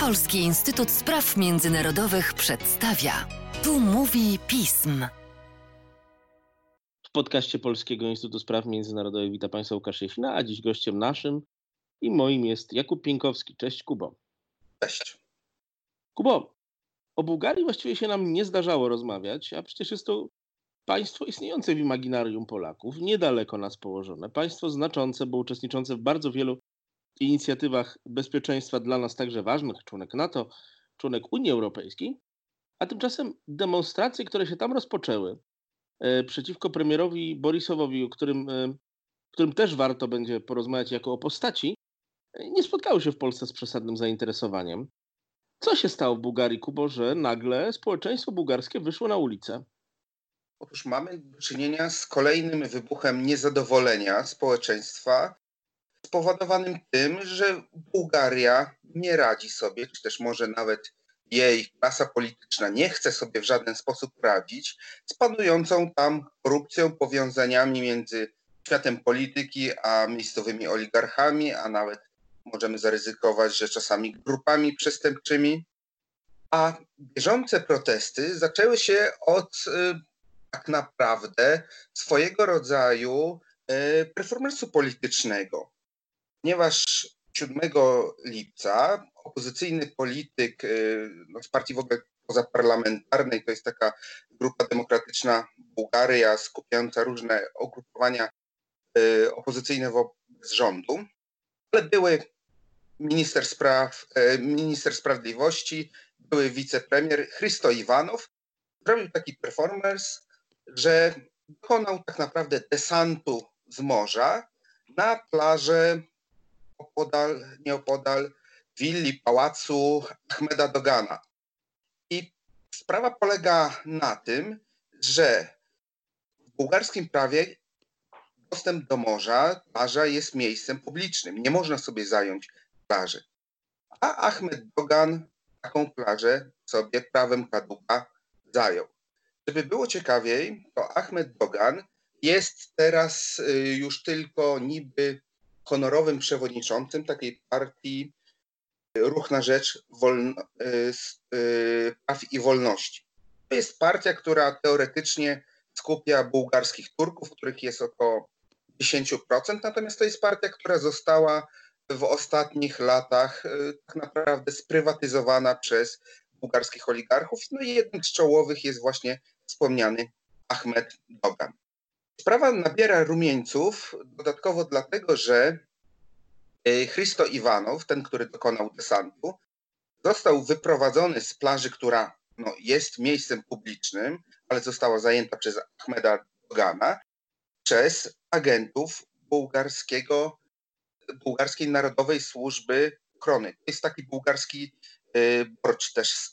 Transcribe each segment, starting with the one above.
Polski Instytut Spraw Międzynarodowych przedstawia. Tu mówi pism. W podcaście Polskiego Instytutu Spraw Międzynarodowych witam Państwa Łukasz Jesina, a dziś gościem naszym i moim jest Jakub Pienkowski. Cześć Kubo. Cześć. Kubo, o Bułgarii właściwie się nam nie zdarzało rozmawiać, a przecież jest to państwo istniejące w imaginarium Polaków, niedaleko nas położone, państwo znaczące, bo uczestniczące w bardzo wielu inicjatywach bezpieczeństwa dla nas także ważnych, członek NATO, członek Unii Europejskiej, a tymczasem demonstracje, które się tam rozpoczęły e, przeciwko premierowi Borisowowi, o którym, e, którym też warto będzie porozmawiać jako o postaci, nie spotkały się w Polsce z przesadnym zainteresowaniem. Co się stało w Bułgarii, Kubo, że nagle społeczeństwo bułgarskie wyszło na ulicę? Otóż mamy do czynienia z kolejnym wybuchem niezadowolenia społeczeństwa, spowodowanym tym, że Bułgaria nie radzi sobie, czy też może nawet jej klasa polityczna nie chce sobie w żaden sposób radzić z panującą tam korupcją, powiązaniami między światem polityki a miejscowymi oligarchami, a nawet możemy zaryzykować, że czasami grupami przestępczymi. A bieżące protesty zaczęły się od y, tak naprawdę swojego rodzaju y, performance'u politycznego, ponieważ 7 lipca opozycyjny polityk y, no, z partii w ogóle pozaparlamentarnej, to jest taka grupa demokratyczna Bułgaria skupiająca różne ugrupowania opozycyjne wobec rządu, ale były minister, spraw, e, minister sprawiedliwości, były wicepremier Chrysto Iwanow, zrobił taki performance, że dokonał tak naprawdę desantu z morza na plażę opodal, nieopodal willi pałacu Ahmeda Dogana. I sprawa polega na tym, że w bułgarskim prawie dostęp do morza, plaża jest miejscem publicznym. Nie można sobie zająć plaży. A Ahmed Dogan taką plażę sobie prawem kaduka zajął. Żeby było ciekawiej, to Ahmed Dogan jest teraz y, już tylko niby honorowym przewodniczącym takiej partii y, Ruch na Rzecz Wolno, y, Praw i Wolności. To jest partia, która teoretycznie skupia bułgarskich Turków, których jest około 10%, natomiast to jest partia, która została w ostatnich latach tak naprawdę sprywatyzowana przez bułgarskich oligarchów. No i jednym z czołowych jest właśnie wspomniany Ahmed Dogan. Sprawa nabiera rumieńców dodatkowo dlatego, że e, Chrysto Iwanow, ten, który dokonał desantu, został wyprowadzony z plaży, która no, jest miejscem publicznym, ale została zajęta przez Ahmeda Dogana, przez agentów bułgarskiego bułgarskiej Narodowej Służby Ochrony. To jest taki bułgarski y, borcz też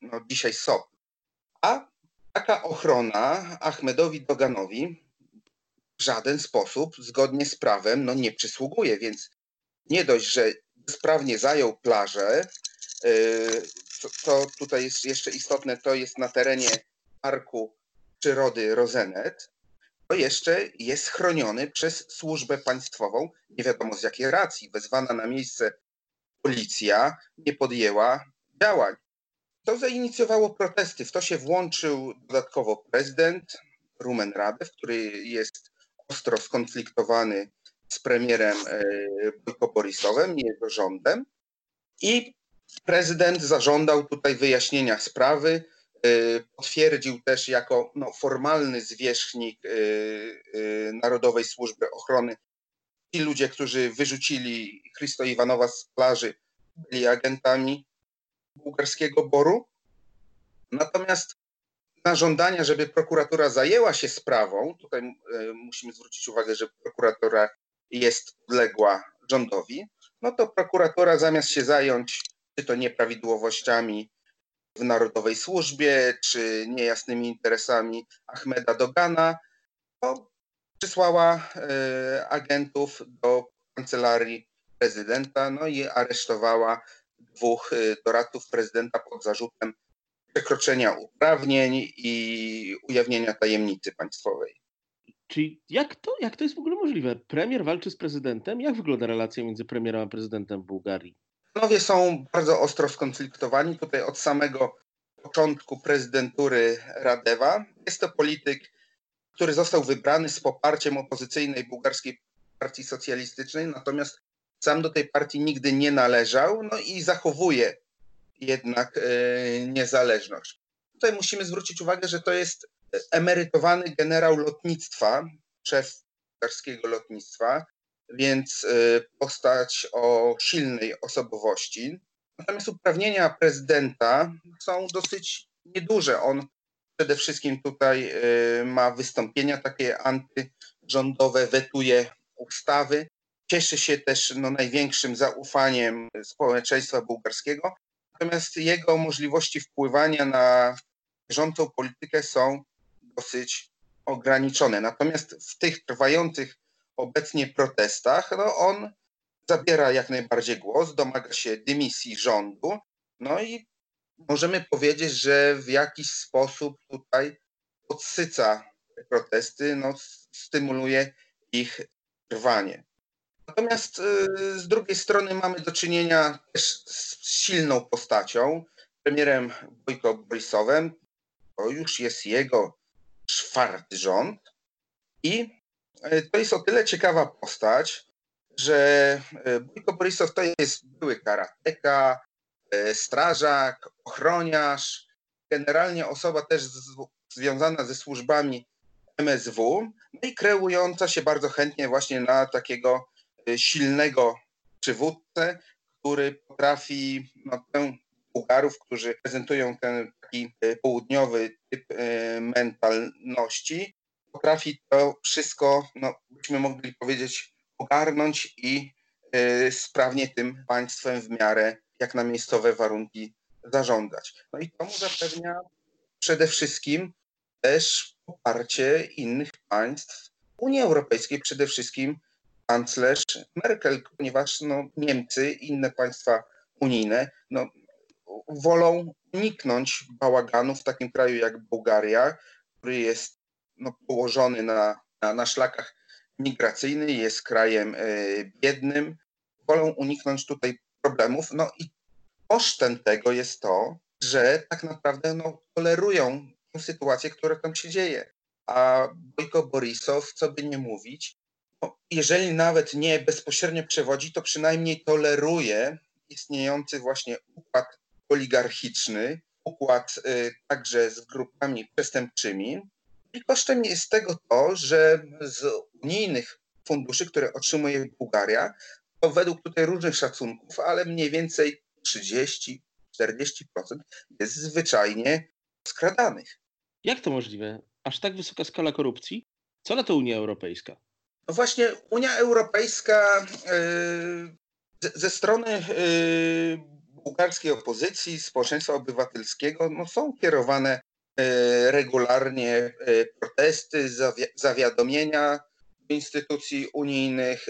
no, dzisiaj SOP. A taka ochrona Ahmedowi Doganowi żaden sposób zgodnie z prawem no, nie przysługuje, więc nie dość, że sprawnie zajął plażę, y, co tutaj jest jeszcze istotne, to jest na terenie Parku Przyrody Rozenet, to jeszcze jest chroniony przez służbę państwową. Nie wiadomo z jakiej racji. Wezwana na miejsce policja nie podjęła działań. To zainicjowało protesty. W to się włączył dodatkowo prezydent Rumen Radew, który jest ostro skonfliktowany z premierem e, Bojko Borisowem i jego rządem. I prezydent zażądał tutaj wyjaśnienia sprawy. Y, potwierdził też jako no, formalny zwierzchnik y, Narodowej Służby Ochrony. Ci ludzie, którzy wyrzucili Chrysto Iwanowa z plaży, byli agentami bułgarskiego boru. Natomiast na żądania, żeby prokuratura zajęła się sprawą, tutaj musimy zwrócić uwagę, że prokuratura jest podległa rządowi, no to prokuratura zamiast się zająć czy to nieprawidłowościami w Narodowej Służbie, czy niejasnymi interesami Ahmeda Dogana, to przysłała e, agentów do kancelarii prezydenta, no i aresztowała dwóch e, doradców prezydenta pod zarzutem przekroczenia uprawnień i ujawnienia tajemnicy państwowej. Czyli jak to, jak to jest w ogóle możliwe? Premier walczy z prezydentem? Jak wygląda relacja między premierem a prezydentem w Bułgarii? Panowie są bardzo ostro skonfliktowani. Tutaj od samego początku prezydentury Radewa. Jest to polityk, który został wybrany z poparciem opozycyjnej bułgarskiej partii socjalistycznej, natomiast sam do tej partii nigdy nie należał, no i zachowuje jednak e, niezależność. Tutaj musimy zwrócić uwagę, że to jest emerytowany generał lotnictwa, szef bułgarskiego lotnictwa, więc e, postać o silnej osobowości. Natomiast uprawnienia prezydenta są dosyć nieduże. On przede wszystkim tutaj e, ma wystąpienia takie antyrządowe, wetuje ustawy. Cieszy się też no, największym zaufaniem społeczeństwa bułgarskiego, natomiast jego możliwości wpływania na bieżącą politykę są dosyć ograniczone. Natomiast w tych trwających obecnie protestach, no on zabiera jak najbardziej głos, domaga się dymisji rządu, no i możemy powiedzieć, że w jakiś sposób tutaj podsyca te protesty, no, stymuluje ich trwanie. Natomiast y, z drugiej strony mamy do czynienia też z silną postacią, premierem Bojko Borisowem. To już jest jego czwarty rząd i y, to jest o tyle ciekawa postać, że y, Bojko Borisow to jest były karateka, strażak, ochroniarz, generalnie osoba też związana ze służbami MSW, no i kreująca się bardzo chętnie właśnie na takiego y, silnego przywódcę, który potrafi no, tę Bułgarów, którzy prezentują ten taki y, południowy typ y, mentalności, potrafi to wszystko, no, byśmy mogli powiedzieć, ogarnąć i sprawnie tym państwem w miarę jak na miejscowe warunki zarządzać. No i to mu zapewnia przede wszystkim też poparcie innych państw Unii Europejskiej, przede wszystkim kanclerz Merkel, ponieważ no, Niemcy i inne państwa unijne no, wolą uniknąć bałaganu w takim kraju jak Bułgaria, który jest no, położony na, na, na szlakach migracyjnych, jest krajem y, biednym. Wolą uniknąć tutaj problemów. No i kosztem tego jest to, że tak naprawdę no, tolerują sytuację, która tam się dzieje. A Bojko Borisow, co by nie mówić, jeżeli nawet nie bezpośrednio przewodzi, to przynajmniej toleruje istniejący właśnie układ oligarchiczny, układ y, także z grupami przestępczymi. I kosztem jest tego to, że z unijnych funduszy, które otrzymuje Bułgaria, to według tutaj różnych szacunków, ale mniej więcej 30-40% jest zwyczajnie skradanych. Jak to możliwe? Aż tak wysoka skala korupcji? Co na to Unia Europejska? No właśnie, Unia Europejska yy, ze strony yy, bułgarskiej opozycji, społeczeństwa obywatelskiego, no są kierowane yy, regularnie protesty, zawiadomienia instytucji unijnych.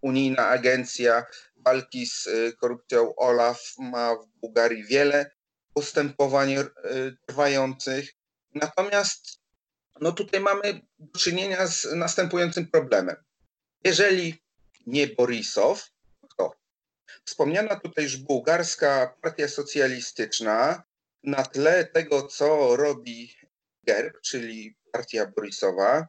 Unijna Agencja Walki z Korupcją OLAF ma w Bułgarii wiele postępowań e, trwających. Natomiast no tutaj mamy do czynienia z następującym problemem. Jeżeli nie Borisow, to wspomniana tutaj już bułgarska partia socjalistyczna na tle tego, co robi GERB, czyli partia Borisowa,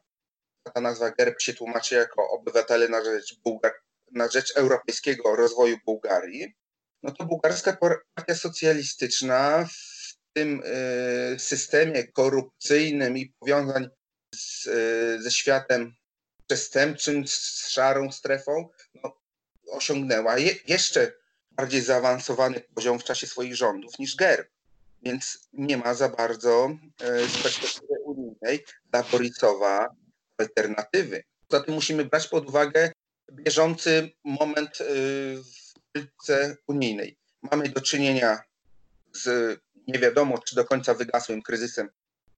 ta nazwa GERB się tłumaczy jako obywatele na rzecz, Bułgar na rzecz europejskiego rozwoju Bułgarii, no to bułgarska partia socjalistyczna tym e, systemie korupcyjnym i powiązań z, e, ze światem przestępczym, z szarą strefą, no, osiągnęła je, jeszcze bardziej zaawansowany poziom w czasie swoich rządów niż GERB. Więc nie ma za bardzo e, z perspektywy unijnej dla Borisowa alternatywy. Poza tym musimy brać pod uwagę bieżący moment w polityce unijnej. Mamy do czynienia z nie wiadomo, czy do końca wygasłym kryzysem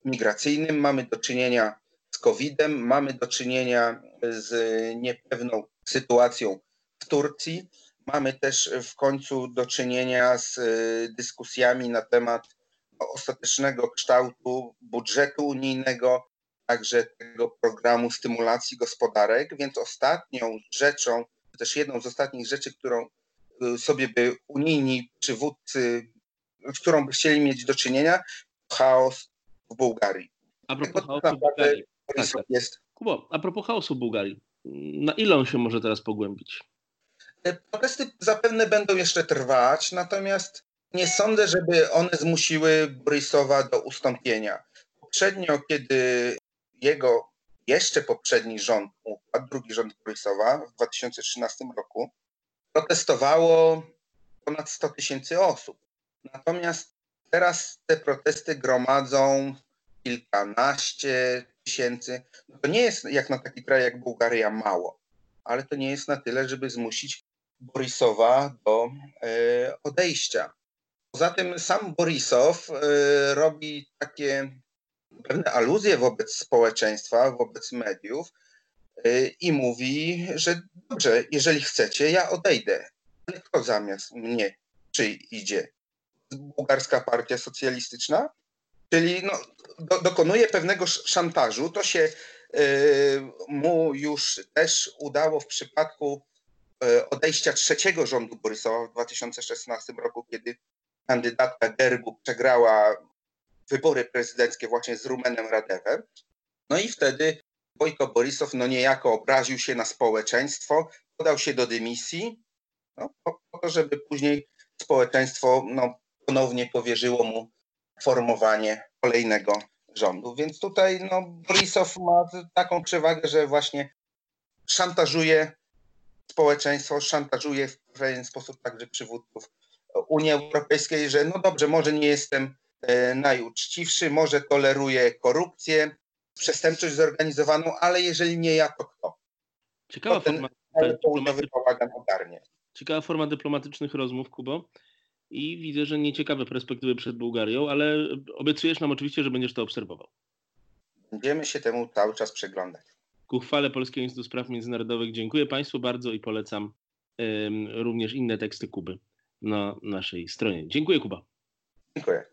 migracyjnym, mamy do czynienia z COVID-em, mamy do czynienia z niepewną sytuacją w Turcji. Mamy też w końcu do czynienia z dyskusjami na temat ostatecznego kształtu budżetu unijnego, także tego programu stymulacji gospodarek, więc ostatnią rzeczą, też jedną z ostatnich rzeczy, którą y, sobie by unijni przywódcy, z którą by chcieli mieć do czynienia, chaos w Bułgarii. A propos chaosu w Bułgarii. Borysow tak. jest Kubo, a propos chaosu w Bułgarii. Na ile on się może teraz pogłębić? Te Protesty zapewne będą jeszcze trwać, natomiast nie sądzę, żeby one zmusiły Borysowa do ustąpienia. Poprzednio, kiedy jego jeszcze poprzedni rząd upadł, drugi rząd Borysowa w 2013 roku, protestowało ponad 100 tysięcy osób. Natomiast teraz te protesty gromadzą kilkanaście tysięcy. To nie jest jak na taki kraj jak Bułgaria mało, ale to nie jest na tyle, żeby zmusić Borisowa do e, odejścia. Poza tym sam Borisow e, robi takie pewne aluzje wobec społeczeństwa, wobec mediów e, i mówi, że dobrze, jeżeli chcecie, ja odejdę. Ale kto zamiast mnie przyjdzie? Bułgarska Partia Socjalistyczna? Czyli no, do, dokonuje pewnego sz- szantażu. To się y, mu już też udało w przypadku y, odejścia trzeciego rządu Borysowa w 2016 roku, kiedy kandydatka Gerbu przegrała wybory prezydenckie właśnie z Rumenem Radewem. No i wtedy Wojko Borysow no niejako obraził się na społeczeństwo, podał się do dymisji, no, po, po to, żeby później społeczeństwo no, ponownie powierzyło mu formowanie kolejnego rządu. Więc tutaj no, Borisow ma taką przewagę, że właśnie szantażuje społeczeństwo, szantażuje w pewien sposób także przywódców Unii Europejskiej, że no dobrze, może nie jestem e, najuczciwszy, może toleruję korupcję, przestępczość zorganizowaną, ale jeżeli nie ja, to kto? Ciekawa To forma, bałagan ogarnie. ciekawa forma dyplomatycznych rozmów, Kubo. I widzę, że nieciekawe perspektywy przed Bułgarią, ale obiecujesz nam oczywiście, że będziesz to obserwował. Będziemy się temu cały czas przyglądać. Ku chwale Polskiego Instytutu Spraw Międzynarodowych dziękuję Państwu bardzo i polecam również inne teksty Kuby na naszej stronie. Dziękuję, Kuba. Dziękuję.